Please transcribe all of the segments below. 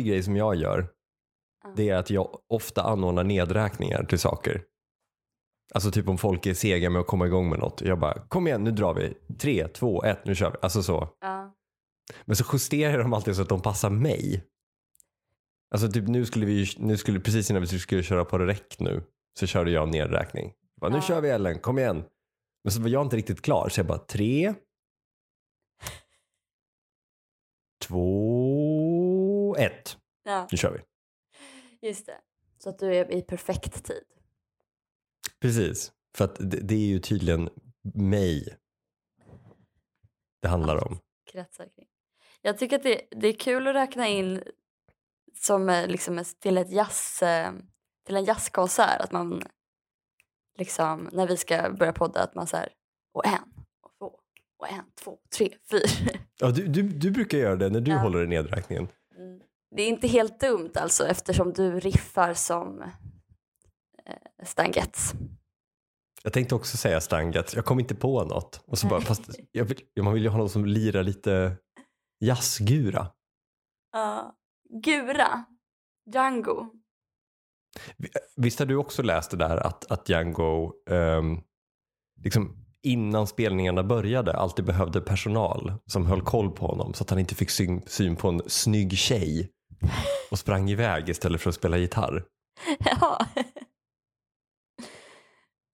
Vidrig grej som jag gör, det är att jag ofta anordnar nedräkningar till saker. Alltså typ om folk är sega med att komma igång med något. Jag bara, kom igen nu drar vi. Tre, två, ett, nu kör vi. Alltså så. Ja. Men så justerar de alltid så att de passar mig. Alltså typ nu skulle vi, nu skulle, precis innan vi skulle köra på räck nu, så körde jag en nedräkning. Jag bara, nu Ja. kör vi Ellen, kom igen. Men så var jag inte riktigt klar, så jag bara, tre, två, ett. ja, Nu kör vi. just det. Så att du är i perfekt tid. Precis, för att det, det är ju tydligen mig det handlar om. kretsar kring. Jag tycker att det, det är kul att räkna in som eh, liksom till, ett jazz, eh, till en jazzkonsert. Att man liksom, när vi ska börja podda, att man så här, och en, och två, och en, två, tre, fyra. Ja, du, du, du brukar göra det när du Ja. håller i nedräkningen. Det är inte helt dumt alltså eftersom du riffar som eh, Stan Getz. Jag tänkte också säga stanget, jag kom inte på något. Och så bara, fast jag vill, man vill ju ha någon som lirar lite jazzgura. Ja. Gura, Django. Visst har du också läst det där att, att Django ehm, liksom innan spelningarna började alltid behövde personal som höll koll på honom så att han inte fick syn, syn på en snygg tjej och sprang iväg istället för att spela gitarr. Ja.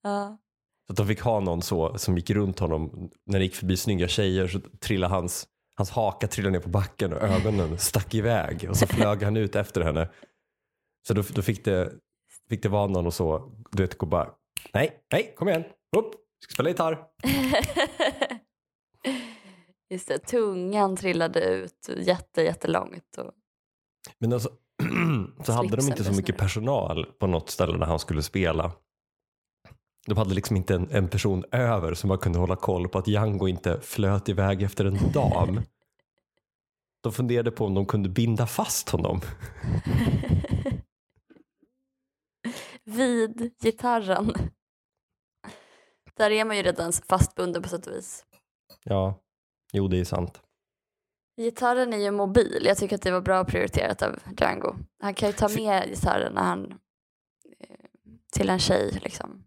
ja. Så att de fick ha någon så som gick runt honom. När det gick förbi snygga tjejer så trillade hans, hans haka trillade ner på backen och ögonen stack iväg. Och så flög han ut efter henne. Så då, då fick, det, fick det vara någon och så, du vet, gå bara, nej, nej, kom igen, upp, ska spela gitarr. Just det, tungan trillade ut jätte, jättelångt. Och, Men alltså, så hade de inte så mycket personal på något ställe där han skulle spela. De hade liksom inte en, en person över som man kunde hålla koll på att Django inte flöt iväg efter en dam. De funderade på om de kunde binda fast honom. vid gitarren. Där är man ju redan fastbunden på sätt och vis. Ja, jo det är sant. Gitarren är ju mobil. Jag tycker att det var bra prioriterat av Django. Han kan ju ta med gitarren när han eh, till en tjej liksom.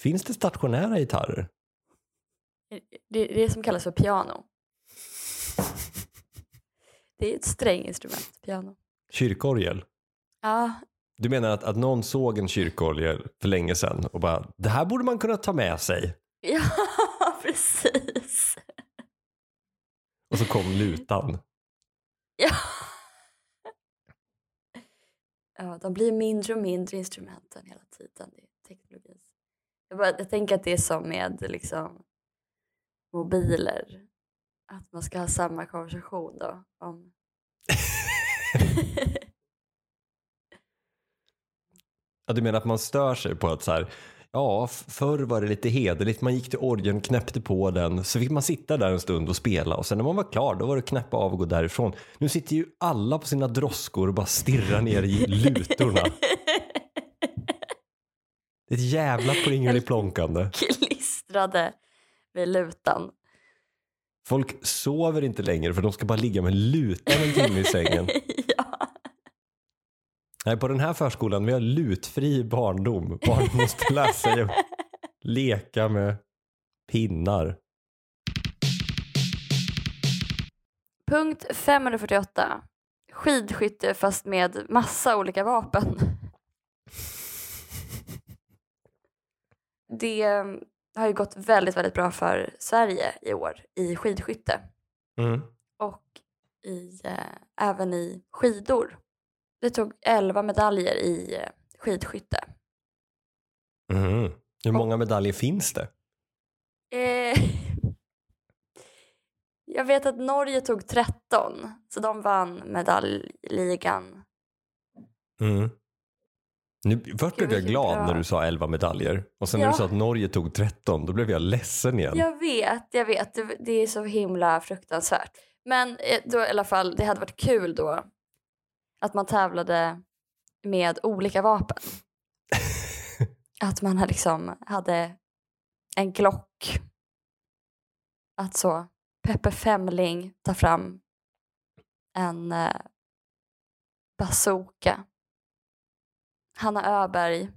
Finns det stationära gitarrer? Det är det som kallas för piano. Det är ett stränginstrument, piano. Kyrkorgel? Ja, Du menar att, att någon såg en kyrkorgel för länge sedan och bara, det här borde man kunna ta med sig. ja precis. Och så kom lutan. Ja. ja, de blir mindre och mindre instrumenten hela tiden. Det är teknologin. Jag, bara, jag tänker att det är som med liksom, mobiler. Att man ska ha samma konversation då. Om... Ja, du menar att man stör sig på att så här, ja, förr var det lite hederligt, man gick till orgeln, knäppte på den, så fick man sitta där en stund och spela och sen när man var klar då var det knäppa av och gå därifrån. Nu sitter ju alla på sina droskor och bara stirrar ner i lutorna. Det är ett jävla plingeli-plonkande. Klistrade vid lutan. Folk sover inte längre för de ska bara ligga med lutan en timme i sängen. Nej, på den här förskolan, vi har lutfri barndom. Barn måste lära sig att leka med pinnar. Punkt 548. Skidskytte fast med massa olika vapen. Det eh, har ju gått väldigt, väldigt bra för Sverige i år i skidskytte Mm. och i, eh, även i skidor. Det tog 11 medaljer i eh, skidskytte. Mm. Hur många medaljer finns det? Eh, jag vet att Norge tog 13, så de vann medaljligan. Mm. Nu, först blev jag glad bra. när du sa 11 medaljer och sen när Ja. du sa att Norge tog 13 då blev jag ledsen igen. Jag vet, jag vet. Det, det är så himla fruktansvärt. Men eh, då i alla fall, det hade varit kul då att man tävlade med olika vapen. att man liksom hade en Glock. Att så Peppe Femling tar fram en, eh, bazooka. Hanna Öberg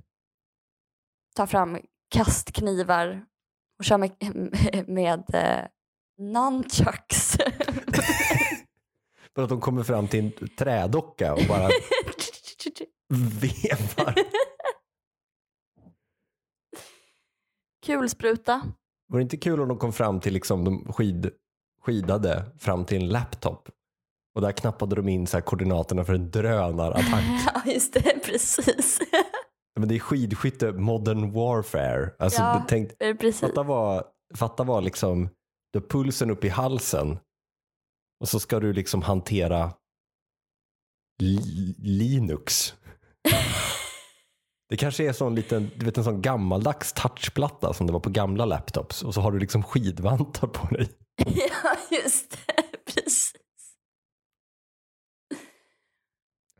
tar fram kastknivar och kör med, med eh, nunchucks. För att de kommer fram till en trädocka och bara vevar. Kulspruta. Var det inte kul om de kom fram till liksom de skid, skidade fram till en laptop och där knappade de in så här koordinaterna för en drönarattack. Ja, just det. Precis. Men det är skidskytte modern warfare. Alltså, Ja. tänk, precis. fatta vad, fatta vad liksom, du har pulsen upp i halsen och så ska du liksom hantera li, Linux. Det kanske är sån liten, du vet en sån gammaldags touchplatta som det var på gamla laptops och så har du liksom skidvantar på dig. Ja, just det. Precis.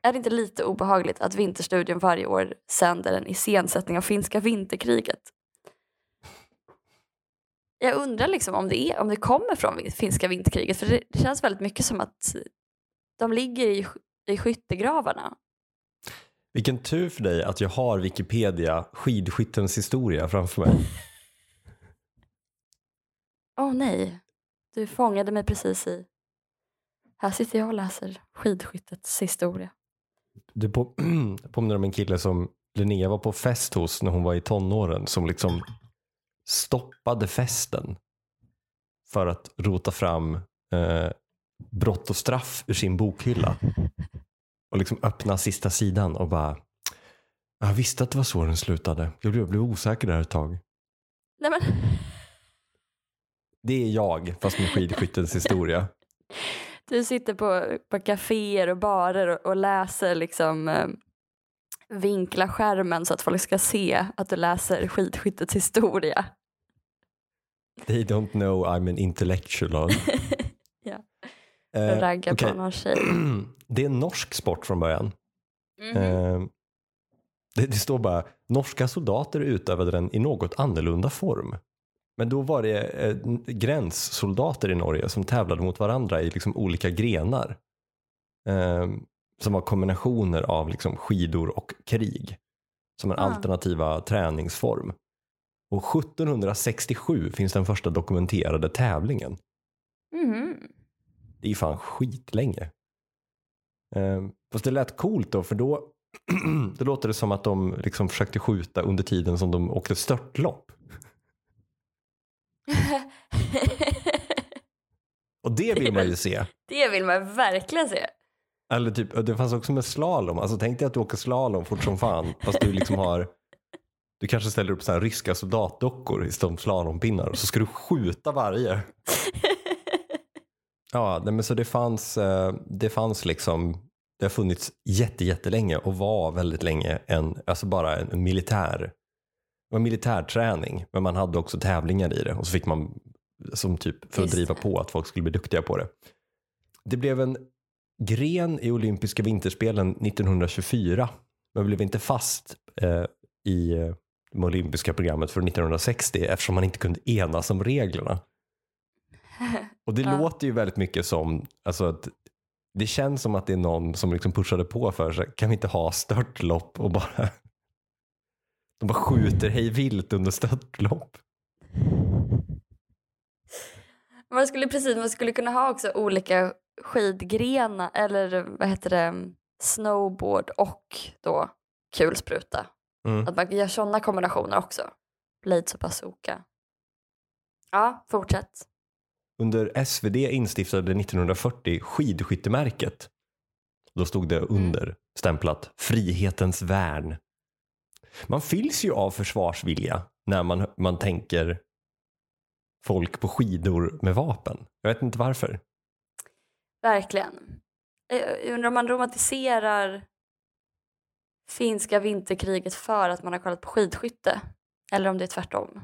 Är det inte lite obehagligt att Vinterstudion varje år sänder en iscensättning av finska vinterkriget? Jag undrar liksom om det, är, om det kommer från finska vinterkriget för det, känns väldigt mycket som att de ligger i, i skyttegravarna. Vilken tur för dig att jag har Wikipedia skidskyttens historia framför mig. Åh oh, nej, du fångade mig precis i... Här sitter jag och läser skidskyttets historia. Det på, påminner om en kille som Linnea var på fest hos när hon var i tonåren som liksom stoppade festen för att rota fram eh, brott och straff ur sin bokhylla. Och liksom öppna sista sidan och bara jag visste att det var så den slutade. Jag blev, jag blev osäker där ett tag. Nej men... Det är jag fast med skidskyttens historia. Du sitter på, på kaféer och barer och, och läser liksom eh, vinkla skärmen så att folk ska se att du läser skidskyttets historia. They don't know I'm an intellectual. Ja. Eh, Ragga okej. på någon tjej. Det är en norsk sport från början. Mhm. Eh, det, det står bara norska soldater utövade den i något annorlunda form. Men då var det eh, gränssoldater i Norge som tävlade mot varandra i liksom olika grenar. Eh, som var kombinationer av liksom skidor och krig. Som en Ah. alternativa träningsform. Och 1767 finns den första dokumenterade tävlingen. Mhm. Det är fan skitlänge. Eh, fast det lät coolt då, för då, då låter det som att de liksom försökte skjuta under tiden som de åkte störtlopp. Och det vill man ju se. det vill man verkligen se. Eller typ, det fanns också med slalom. Alltså tänk dig att du åker slalom fort som fan, fast du liksom har du kanske ställer upp så här ryska soldatdockor i slalompinnar och så ska du skjuta varje. Ja, men så det fanns, eh, det fanns liksom, det har funnits jätte, jättelänge och var väldigt länge en, alltså bara en, militär, var militärträning, men man hade också tävlingar i det och så fick man som typ för att driva på att folk skulle bli duktiga på det. Det blev en gren i olympiska vinterspelen 1924, men blev inte fast eh, i eh, det olympiska programmet för 1960 eftersom man inte kunde enas om reglerna. Och det Ja. låter ju väldigt mycket som, alltså att det känns som att det är någon som liksom pushade på för sig, kan vi inte ha störtlopp och bara de bara skjuter hej vilt under störtlopp. Man skulle precis, man skulle kunna ha också olika skidgrenar eller vad heter det, snowboard och då kulspruta. Mm. Att man gör sådana kombinationer också. Blades och bazooka. Ja, fortsätt. Under SvD instiftade 1940 skidskyttemärket. Då stod det under stämplat frihetens värn. Man fylls ju av försvarsvilja när man, man tänker folk på skidor med vapen. Jag vet inte varför. Verkligen. Jag undrar om man romantiserar finska vinterkriget för att man har kollat på skidskytte. Eller om det är tvärtom.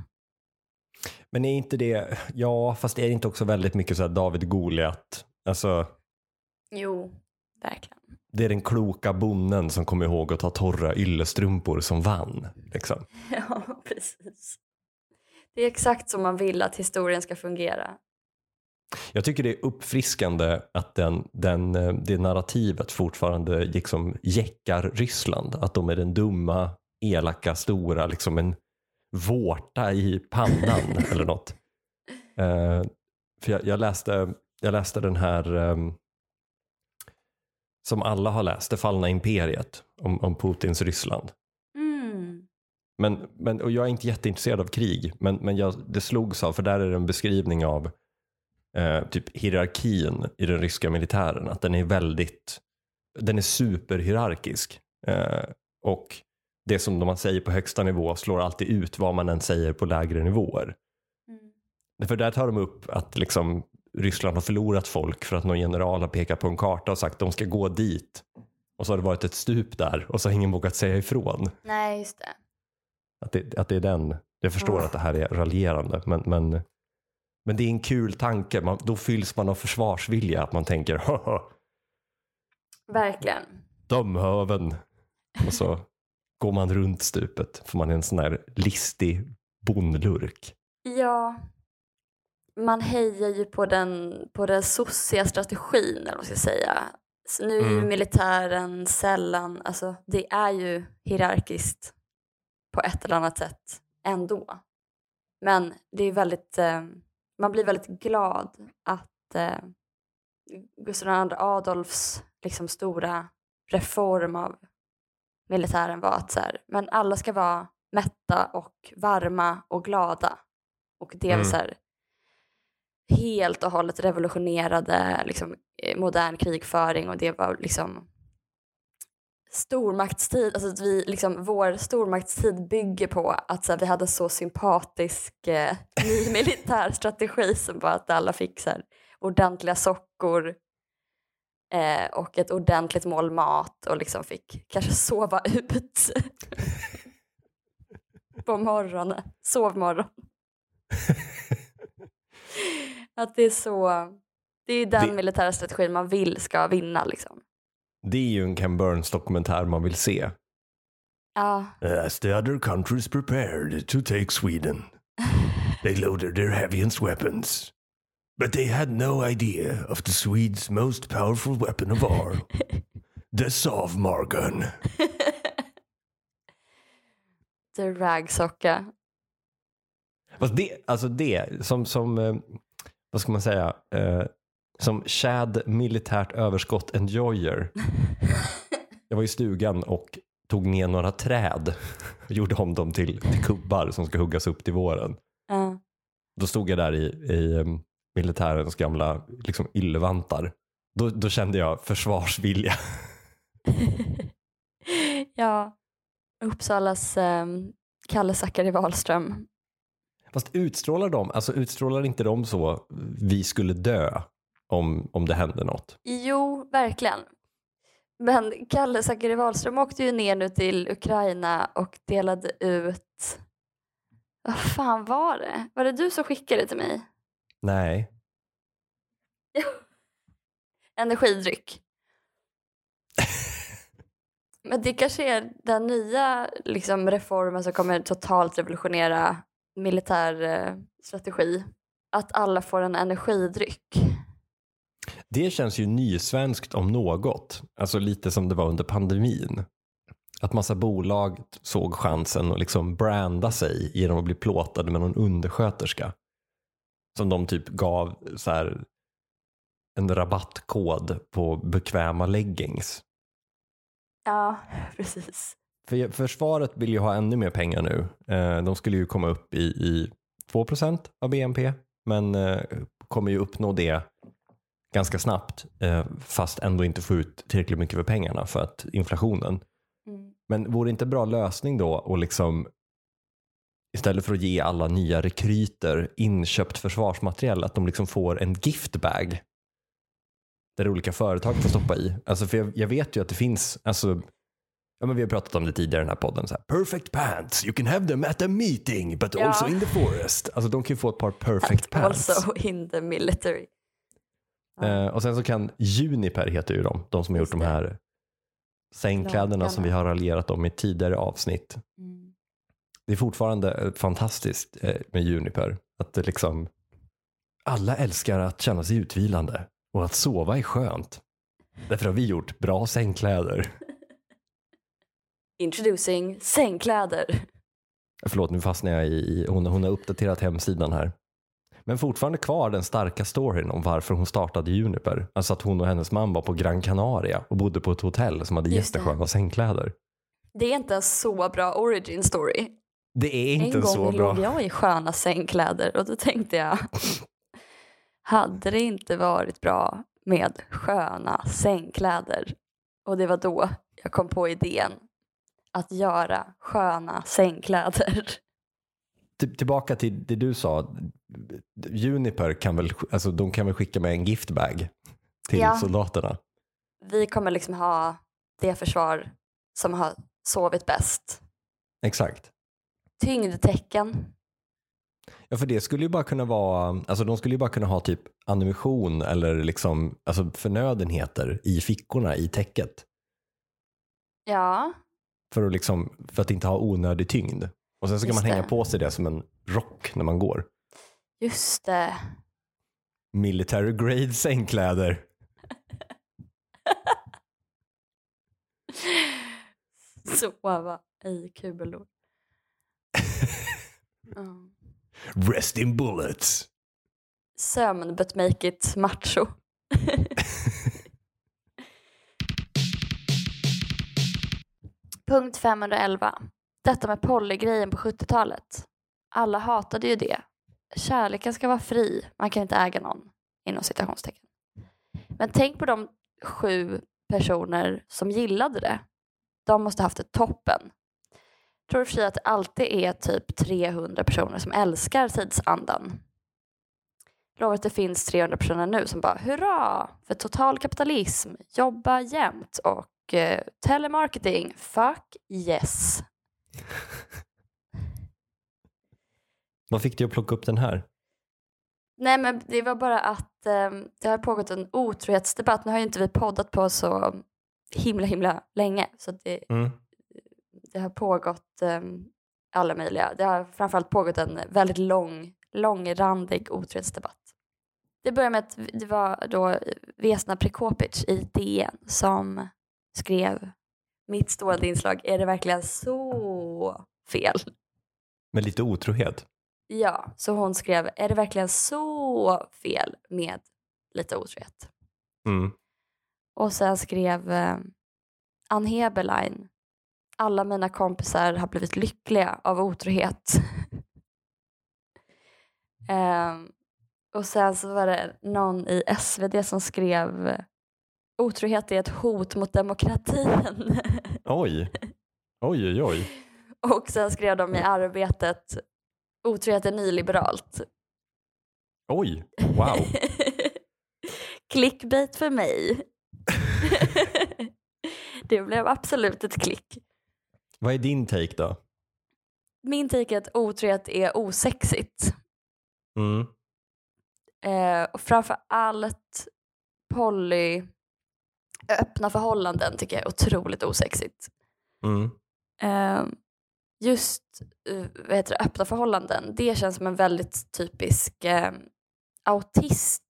Men är inte det, ja fast är det inte också väldigt mycket så David Goliat? Alltså Jo, verkligen. det är den kloka bonden som kommer ihåg att ta torra yllestrumpor som vann. Liksom. Ja, precis. Det är exakt som man vill att historien ska fungera. Jag tycker det är uppfriskande att den, den, eh, det narrativet fortfarande liksom jäckar Ryssland. Att de är den dumma, elaka, stora, liksom en vårta i pannan eller något. Uh, för jag, jag, läste, jag läste den här um, som alla har läst, Det fallna imperiet om, om Putins Ryssland. Mm. Men, men, och jag är inte jätteintresserad av krig, men, men jag, det slogs av, för där är det en beskrivning av eh, typ hierarkin i den ryska militären, att den är väldigt, den är superhierarkisk. Eh, och det som man säger på högsta nivå slår alltid ut vad man än säger på lägre nivåer. Mm. För där tar de upp att liksom Ryssland har förlorat folk för att någon general har pekat på en karta och sagt att de ska gå dit. Och så har det varit ett stup där och så har ingen vågat säga ifrån. Nej, just det. Att det, att det är den. Jag förstår Ja. att det här är raljerande men, men, men det är en kul tanke. Man, då fylls man av försvarsvilja. Att man tänker Verkligen. dumhöven. Och så går man runt stupet för man är en sån här listig bondlurk. Ja, man hejar ju på den, på den sossiga strategin, eller vad man ska säga. Så nu är ju Mm. militären sällan, alltså det är ju hierarkiskt på ett eller annat sätt ändå. Men det är väldigt, eh, man blir väldigt glad att eh, Gustav II Adolfs liksom stora reform av militären var att så här, men alla ska vara mätta och varma och glada. Och det Mm. var så här, helt och hållet revolutionerade liksom, eh, modern krigföring och det var liksom stormaktstid, alltså att vi, liksom, vår stormaktstid bygger på att så här, vi hade så sympatisk eh, ny militär strategi som var att alla fick så här, ordentliga sockor eh, och ett ordentligt mål mat och liksom fick kanske sova ut på morgonen, sovmorgon. att det är så, det är den Det- militära strategin man vill ska vinna liksom. Det är ju en Ken Burns dokumentär man vill se. Ja, As the other countries prepared to take Sweden, they loaded their heaviest weapons. But they had no idea of the Swedes' most powerful weapon of all, the Sovmargun. the ragsocka. Fast det, alltså det, som, som eh, vad ska man säga, eh, som Chad militärt överskott enjoyer. Jag var i stugan och tog ner några träd och gjorde om dem till, till kubbar som ska huggas upp till våren. Ja. Då stod jag där i, i em, militärens gamla liksom, yllevantar. Då, då kände jag försvarsvilja. ja, Uppsalas um, Kalle Zackari Wahlström. Fast utstrålar de, alltså utstrålar inte de så vi skulle dö om, om det hände något? Jo, verkligen. Men Kalle Zackari Wahlström åkte ju ner nu till Ukraina och delade ut... Vad fan var det? Var det du som skickade det till mig? Nej. Energidryck. Men det kanske är den nya liksom, reformen som kommer totalt revolutionera militär eh, strategi. Att alla får en energidryck. Det känns ju nysvenskt om något. Alltså lite som det var under pandemin. Att massa bolag såg chansen att liksom branda sig genom att bli plåtade med någon undersköterska. Som de typ gav så här en rabattkod på bekväma leggings. Ja, precis. För försvaret vill ju ha ännu mer pengar nu. Eh, De skulle ju komma upp i, i 2% av BNP. Men eh, kommer ju uppnå det ganska snabbt. eh, Fast ändå inte få ut tillräckligt mycket för pengarna för att inflationen. Mm. Men vore det inte en bra lösning då att liksom istället för att ge alla nya rekryter inköpt försvarsmateriel att de liksom får en giftbag där olika företag får stoppa i. Alltså för jag, jag vet ju att det finns, alltså, ja men vi har pratat om det tidigare i den här podden, så här, perfect pants, you can have them at a meeting but Ja. also in the forest. Alltså de kan ju få ett par perfect pants. Also in the military. Eh, och sen så kan Juniper heter ju de, de som har gjort de här sängkläderna som vi har raljerat om i tidigare avsnitt. Mm. det är fortfarande eh, fantastiskt eh, med Juniper. Att det liksom Alla älskar att känna sig utvilande och att sova är skönt. Därför har vi gjort bra sängkläder. Introducing sängkläder. Förlåt, nu fastnar jag i, hon, hon har uppdaterat hemsidan här. Men fortfarande kvar den starka storyn om varför hon startade Juniper. Alltså att hon och hennes man var på Gran Canaria och bodde på ett hotell som hade jättesköna sängkläder. Det är inte en så bra origin story. Det är inte en gång så låg bra. jag i sköna sängkläder och då tänkte jag, hade det inte varit bra med sköna sängkläder? Och det var då jag kom på idén att göra sköna sängkläder. Ty- Tillbaka till det du sa. Juniper kan väl, alltså de kan väl skicka med en giftbag till Ja. soldaterna. Vi kommer liksom ha det försvar som har sovit bäst. Exakt. Tyngdtecken. Ja, för det skulle ju bara kunna vara, alltså de skulle ju bara kunna ha typ ammunition eller liksom, alltså förnödenheter i fickorna i täcket. Ja, För att, liksom, för att inte ha onödig tyngd. Och sen så kan Just man hänga det. på sig det som en rock när man går. just det. Military grade sängkläder. Sova i kulor. Mm. Rest in bullets. Sömn but make it macho. Punkt 511. Detta med polygrejen på 70-talet. Alla hatade ju det. Kärleken ska vara fri. Man kan inte äga någon. Inom citationstecken. Men tänk på de sju personer som gillade det. De måste haft det toppen. Jag Tror du för sig att det alltid är typ 300 personer som älskar tidsandan? Lovar att det finns 300 personer nu som bara hurra för total kapitalism, jobba jämt och eh, telemarketing, fuck yes. Vad fick dig att plocka upp den här? Nej men det var bara att eh, det har pågått en otrohetsdebatt. Nu har ju inte vi poddat på så himla himla länge så det, Mm. det har pågått eh, alla möjliga. Det har framförallt pågått en väldigt lång, långrandig otrohetsdebatt. Det började med att det var då Vesna Prekopic i DN som skrev mitt stående inslag, är det verkligen så fel? Med lite otrohet. Ja, så hon skrev, är det verkligen så fel med lite otrohet? Mm. Och sen skrev eh, Ann Heberlein, alla mina kompisar har blivit lyckliga av otrohet. Ehm, och sen så var det någon i SvD som skrev otrohet är ett hot mot demokratin. Oj. Oj, oj, oj. och sen skrev de i arbetet otrohet är nyliberalt. Oj. Wow. Clickbait för mig. det blev absolut ett klick. Vad är din take då? Min take är att otrohet är osexigt. Mm. Eh, och framför allt poly öppna förhållanden tycker jag är otroligt osexigt. Mm. Eh, just eh, vad heter det, öppna förhållanden, det känns som en väldigt typisk eh, autist.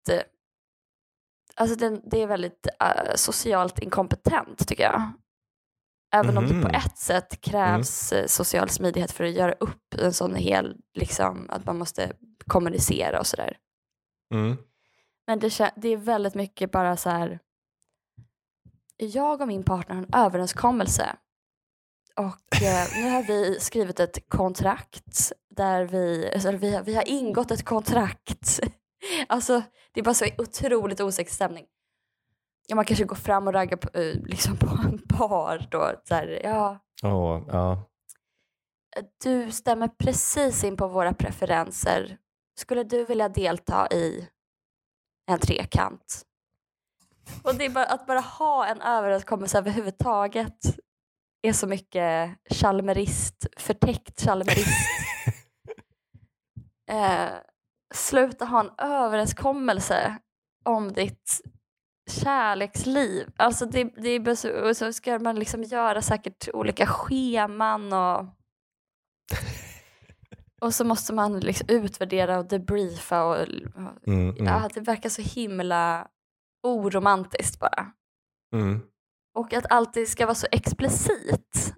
Alltså den, det är väldigt socialt inkompetent tycker jag. Även om det på Mhm. ett sätt krävs eh, social smidighet för att göra upp en sån hel, liksom att man måste kommunicera och sådär. Mm. Men det, det är väldigt mycket bara så här. Jag och min partner har en överenskommelse. Och eh, nu har vi skrivit ett kontrakt där vi, alltså vi, har, vi har ingått ett kontrakt. Alltså det är bara så otroligt osexig stämning. Ja, man kanske går fram och raggar på, eh, liksom på en bar då. Så här, ja, Åh, ja. du stämmer precis in på våra preferenser. Skulle du vilja delta i en trekant? Och det är bara, att bara ha en överenskommelse överhuvudtaget är så mycket chalmerist, förtäckt chalmerist. eh, sluta ha en överenskommelse om ditt kärleksliv. Alltså det, det är så, och så ska man liksom göra säkert olika scheman och Och så måste man liksom utvärdera och debriefa. Och, Mm, mm, ja, det verkar så himla oromantiskt bara. mm, Och att alltid ska vara så explicit.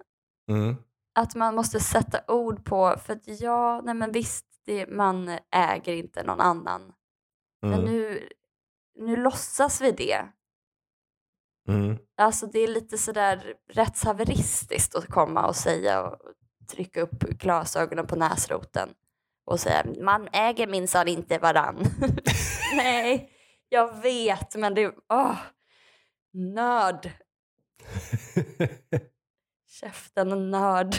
mm, Att man måste sätta ord på, för att ja, nej men visst, det, man äger inte någon annan. Men mm, nu, nu låtsas vi det. mm. Alltså det är lite sådär rättshaveristiskt att komma och säga och trycka upp glasögonen på näsroten och säga man äger minsann inte varann. Nej, jag vet men det. Åh, nörd. Käften nörd.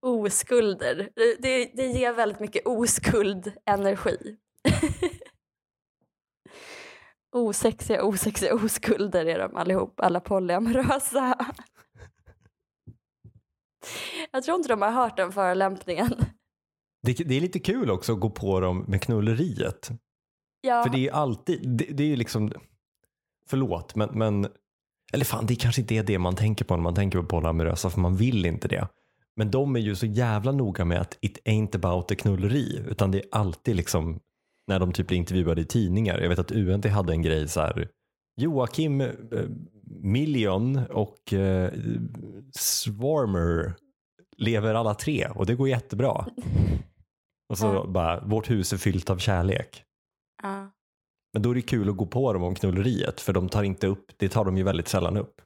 Oskulder. Det, det, det ger väldigt mycket oskuld energi. Osexiga, osexiga oskulder är de allihop, alla polyamorösa. Jag tror inte de har hört den förolämpningen. Det, det är lite kul också att gå på dem med knulleriet. Ja, För det är ju alltid, det, det är ju liksom, förlåt men, men, eller fan det kanske inte är det man tänker på när man tänker på polyamorösa för man vill inte det. Men de är ju så jävla noga med att it ain't about the knulleri utan det är alltid liksom när de typ blir intervjuade i tidningar. Jag vet att UNT hade en grej så här Joakim eh, Million och eh, Swarmer lever alla tre och det går jättebra. Och så Ja. bara, vårt hus är fyllt av kärlek. ja. Men då är det kul att gå på dem om knulleriet för de tar inte upp, det tar de ju väldigt sällan upp.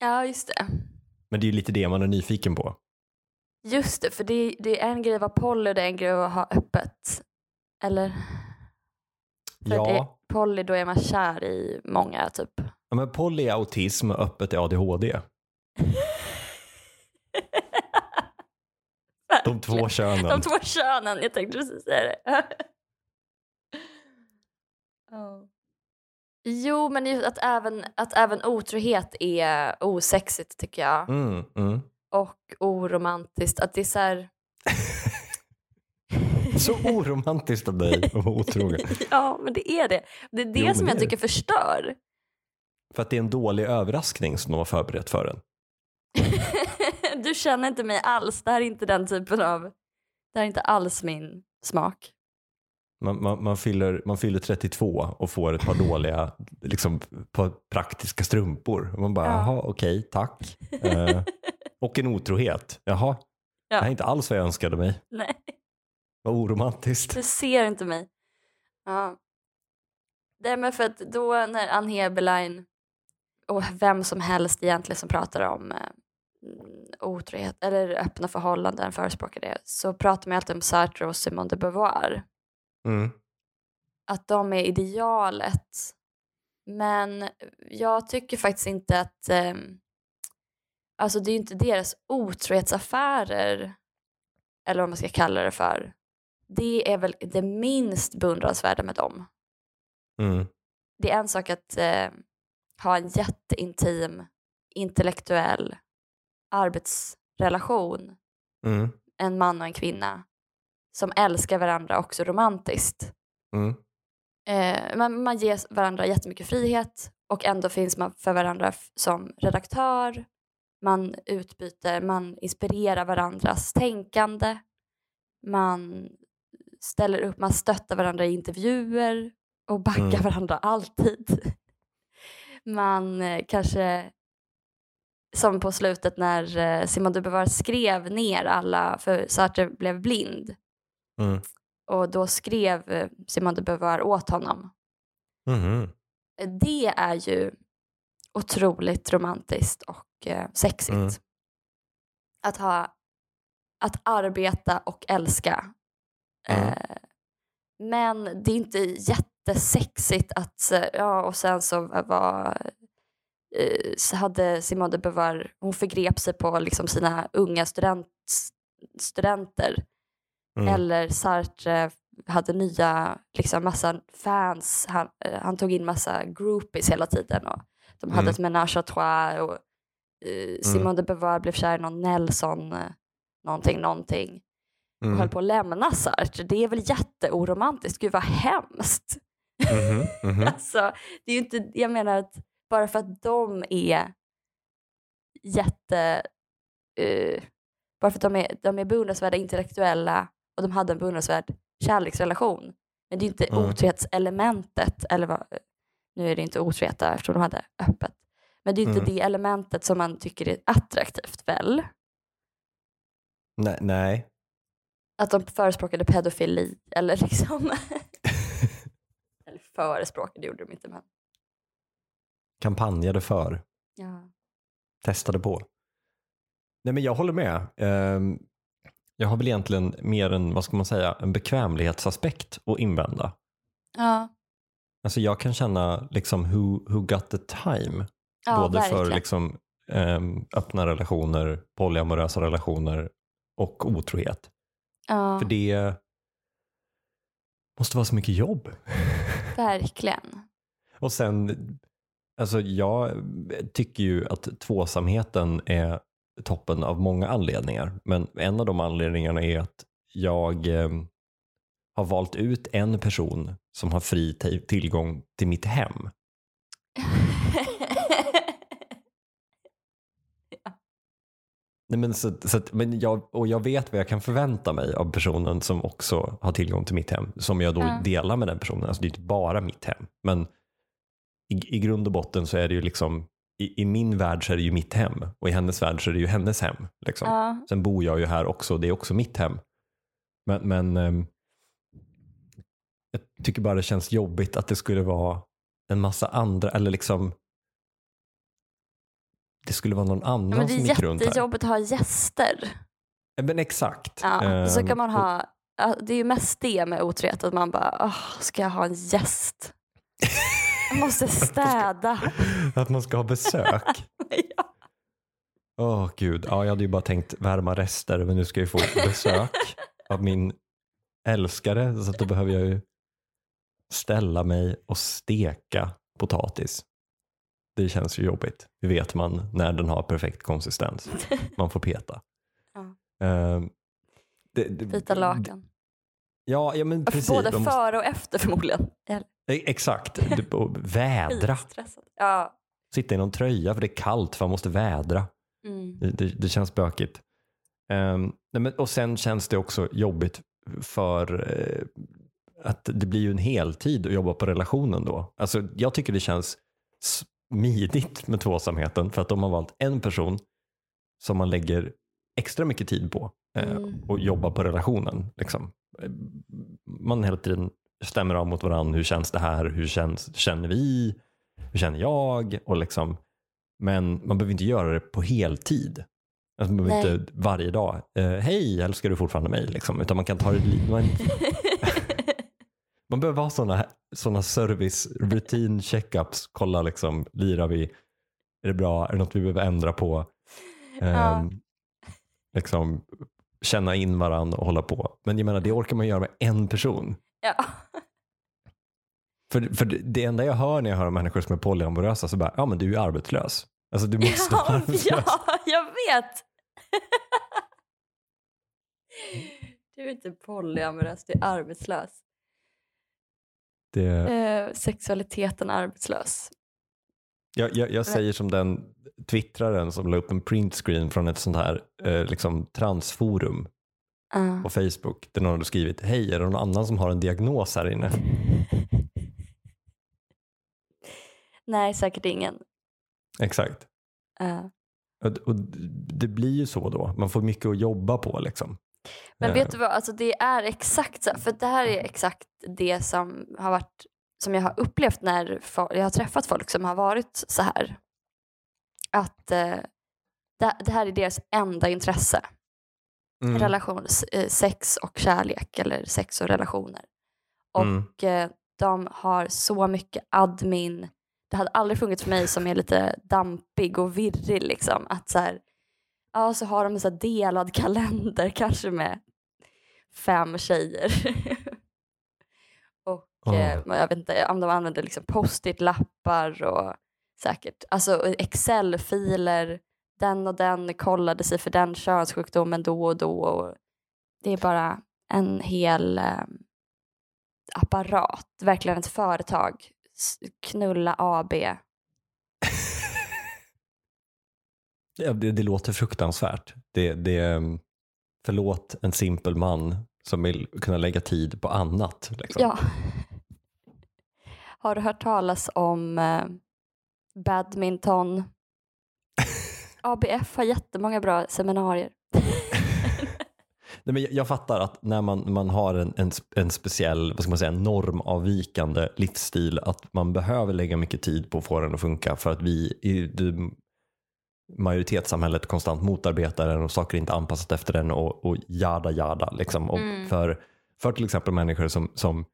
ja, just det. Men det är ju lite det man är nyfiken på. Just det, för det, det är en grej att vara poly och det är en grej att ha öppet. Eller? För Ja, det, poly, då är man kär i många typ. ja, men poly är autism och öppet är ADHD. De två könen. De två könen, jag tänkte precis säga det. Ja. Jo, men att även, att även otrohet är osexigt tycker jag. Mm, mm. Och oromantiskt. Att det är så här... Så oromantiskt av dig att vara otrogen. ja, men det är det. Det är det Jo, som jag det. tycker förstör. För att det är en dålig överraskning som de har förberett för en. Du känner inte mig alls. Det här är inte den typen av... Det här är inte alls min smak. Man, man, man, fyller, man fyller 32 och får ett par dåliga liksom, par praktiska strumpor. Och man bara, Ja. jaha okej, tack. Eh, och en otrohet. Jaha, det här är inte alls vad jag önskade mig. Nej, Vad oromantiskt. du ser inte mig. Ja. Det är med för att då när Ann Heberlein och vem som helst egentligen som pratar om eh, otrohet eller öppna förhållanden förespråkar det så pratar man alltid om Sartre och Simone de Beauvoir. Mm. att de är idealet. Men jag tycker faktiskt inte att... Eh, alltså det är ju inte deras otrohetsaffärer, eller vad man ska kalla det för. Det är väl det minst beundransvärda med dem. Mm. Det är en sak att eh, ha en jätteintim, intellektuell arbetsrelation, Mm. en man och en kvinna, som älskar varandra också romantiskt. Mm. Eh, man, man ger varandra jättemycket frihet och ändå finns man för varandra som redaktör. Man utbyter, man inspirerar varandras tänkande. Man ställer upp, man stöttar varandra i intervjuer och backar Mm. varandra alltid. Man eh, kanske, som på slutet när eh, Simone de Beauvoir skrev ner alla, för Sartre blev blind, Mm. och då skrev eh, Simone de Beauvoir åt honom. Mhm. Det är ju otroligt romantiskt och eh, sexigt. Mm. Att ha, att arbeta och älska. Mm. Eh, men det är inte jättesexigt att, ja och sen så var hade Simone de Beauvoir, hon förgrep sig på liksom sina unga student, studenter. Mm. Eller Sartre hade nya, liksom massa fans. Han, eh, han tog in massa groupies hela tiden. Och de hade Mm. ett menage à trois. Och, eh, Simone de Beauvoir blev kär i någon Nelson, eh, någonting, någonting. Och Mm. höll på att lämna Sartre. Det är väl jätteoromantiskt. Gud vad hemskt. Mhm. Mhm. Alltså, det är ju inte, jag menar att bara för att de är jätte... eh, Bara för att de är, de är beundransvärda intellektuella och de hade en beundransvärd kärleksrelation. Men det är inte Mm. otrohetselementet, eller vad, nu är det inte otrohet där eftersom de hade öppet. Men det är inte Mm. det elementet som man tycker är attraktivt väl? Nej, nej. Att de förespråkade pedofili eller liksom eller förespråkade gjorde de inte men kampanjade för, ja. testade på. Nej men jag håller med. Ehm, Jag har väl egentligen mer en, vad ska man säga, en bekvämlighetsaspekt att invända. Ja, Alltså jag kan känna liksom who, who got the time. ja både verkligen. för liksom, ehm, öppna relationer, polyamorösa relationer och otrohet. ja, För det måste vara så mycket jobb. verkligen. Och sen, alltså jag tycker ju att tvåsamheten är toppen av många anledningar. Men en av de anledningarna är att jag eh, har valt ut en person som har fri ti- tillgång till mitt hem. Nej, men så, så att, men jag, och jag vet vad jag kan förvänta mig av personen som också har tillgång till mitt hem. Som jag då Ja. delar med den personen. Alltså det är inte bara mitt hem. Men i, i grund och botten så är det ju liksom, i, i min värld så är det ju mitt hem. Och i hennes värld så är det ju hennes hem. Liksom. ja, Sen bor jag ju här också, det är också mitt hem. Men, men ehm, jag tycker bara det känns jobbigt att det skulle vara en massa andra, eller liksom det skulle vara någon annan men det som är gick runt här. jättejobbigt att ha gäster. Ja, Men exakt. Ja, så Ehm, kan man och- ha, ja, det är ju mest det med otrohet, att man bara, "Åh, ska jag ha en gäst? Måste städa. Att man ska ha besök. ja. Åh gud, ja, jag hade ju bara tänkt värma rester men nu ska jag ju få besök av min älskare så att då behöver jag ju ställa mig och steka potatis. Det känns ju jobbigt. Det vet man när den har perfekt konsistens. Man får peta. Ja. Ehm, det, det, Byta lakan. Ja, ja men precis. Både De måste- före och efter förmodligen. Exakt. Vädra. Ja. Sitta i någon tröja för det är kallt för man måste vädra. Mm. Det, det, det känns bökigt. Ehm, nej men, och sen känns det också jobbigt för eh, att det blir ju en heltid att jobba på relationen då. Alltså, jag tycker det känns smidigt med tvåsamheten för att de har valt en person som man lägger extra mycket tid på eh, Mm. och jobbar på relationen. Liksom. Eh, Man hela tiden stämmer av mot varandra. Hur känns det här? Hur känns, känner vi? Hur känner jag? Och liksom, men man behöver inte göra det på heltid. Alltså man behöver Nej. inte varje dag. Eh, Hej, älskar du fortfarande mig? Liksom. Utan man kan ta det li- man, man behöver ha sådana såna service rutin checkups. Kolla liksom, lirar vi? Är det bra? Är det något vi behöver ändra på? Ja. Ehm, liksom, känna in varandra och hålla på. Men jag menar, det orkar man göra med en person. ja. För, för det- enda jag hör när jag hör om människor som är polyamorösa så bara, ja men du är ju arbetslös. Alltså du måste vara Ja, arbetslös. ja, jag vet. Du är inte polyamorös, du är arbetslös. Det, Eh, sexualiteten arbetslös. Jag, jag, jag säger som den twittraren som la upp en printscreen från ett sånt här eh, liksom, transforum Ja. på Facebook där någon hade skrivit, hej är det någon annan som har en diagnos här inne? Nej, säkert ingen. Exakt. Eh, Och, och det blir ju så då, man får mycket att jobba på liksom. Men Eh, vet du vad, alltså det är exakt så, för det här är exakt det som har varit som jag har upplevt när jag har träffat folk som har varit så här. Att eh, det, det här är deras enda intresse. mm, Relation, eh, sex och kärlek eller sex och relationer. Mm. Och eh, de har så mycket admin. Det hade aldrig funnits för mig som är lite dampig och virrig. Liksom. Att så här, ja, så har de en så delad kalender kanske med fem tjejer. Eh, jag vet inte om de använder liksom post-it-lappar och säkert alltså Excel-filer. Den och den kollade sig för den könssjukdomen då och då. Och det är bara en hel eh, apparat, verkligen ett företag. Knulla AB. Ja, det, det låter fruktansvärt. Det, det, Förlåt en simpel man som vill kunna lägga tid på annat. Liksom. Ja. Har du hört talas om eh, badminton? ABF har jättemånga bra seminarier. Nej, men jag, jag fattar att när man, man har en, en, en speciell vad ska man säga, normavvikande livsstil att man behöver lägga mycket tid på att få den att funka för att vi i det, majoritetssamhället konstant motarbetar den och saker är inte anpassat efter den och, och jada jada. Liksom. Och Mm. för, för till exempel människor som, som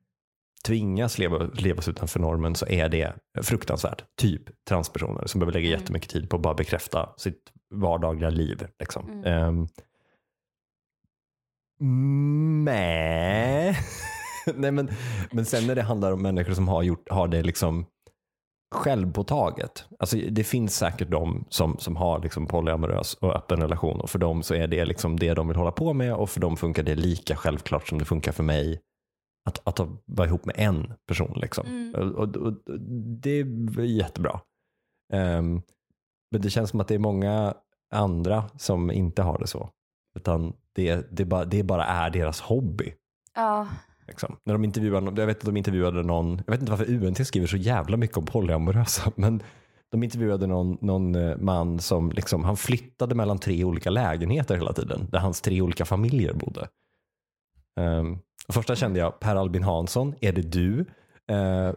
tvingas leva, leva sig utanför normen så är det fruktansvärt. Typ transpersoner som behöver lägga Mm. jättemycket tid på att bara bekräfta sitt vardagliga liv. Liksom. Mm. Nej. Nej men, men sen när det handlar om människor som har, gjort, har det liksom självpåtaget. Alltså det finns säkert de som, som har liksom polyamorös och öppen relation och för dem så är det liksom det de vill hålla på med och för dem funkar det lika självklart som det funkar för mig att, att vara ihop med en person. Liksom. Mm. Och, och, och, det är jättebra. Ehm, men det känns som att det är många andra som inte har det så. Utan det, det, bara, det bara är deras hobby. Ja, Liksom. När de intervjuade, jag vet att de intervjuade någon, jag vet inte varför UNT skriver så jävla mycket om polyamorösa, men de intervjuade någon, någon eh, man som liksom, han flyttade mellan tre olika lägenheter hela tiden, där hans tre olika familjer bodde. Um, första kände jag, Per Albin Hansson, är det du? Eh,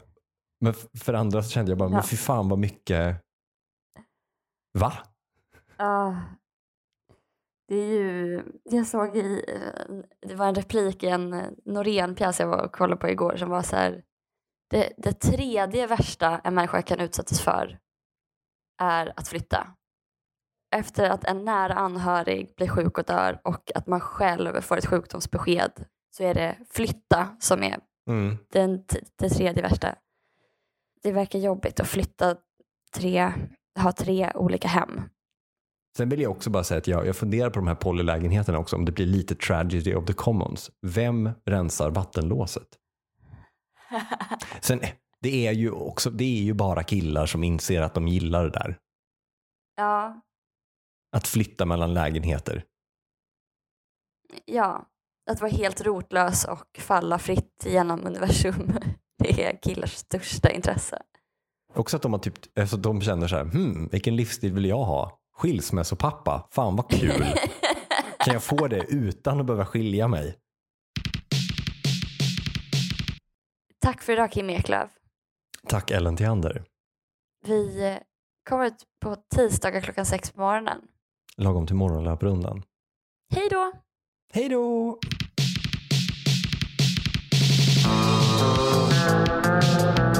men för andra så kände jag bara, Ja. men fy fan vad mycket, va? Ja. Det är ju, jag såg i, det var en replik i en eh, Norén-pjäs jag var och kollade på igår som var så här. Det, det tredje värsta en människa kan utsättas för är att flytta. Efter att en nära anhörig blir sjuk och dör och att man själv får ett sjukdomsbesked så är det flytta som är Mm. den, det tredje värsta. Det verkar jobbigt att flytta tre, ha tre olika hem. Sen vill jag också bara säga att jag, jag funderar på de här polylägenheterna också, om det blir lite tragedy of the commons. Vem rensar vattenlåset? Sen, det är ju också, det är ju bara killar som inser att de gillar det där. ja, Att flytta mellan lägenheter. ja, att vara helt rotlös och falla fritt genom universum. Det är killars största intresse. Också att de, har typ, alltså de känner så här, hmm, vilken livsstil vill jag ha? Skilsmässopappa, fan vad kul. Kan jag få det utan att behöva skilja mig? Tack för idag Kim Eklöf. Tack Ellen Theander. Vi eh, kommer ut på tisdagar klockan sex på morgonen. Lagom till morgonlöprundan. Hej då! Hej då! Thank you.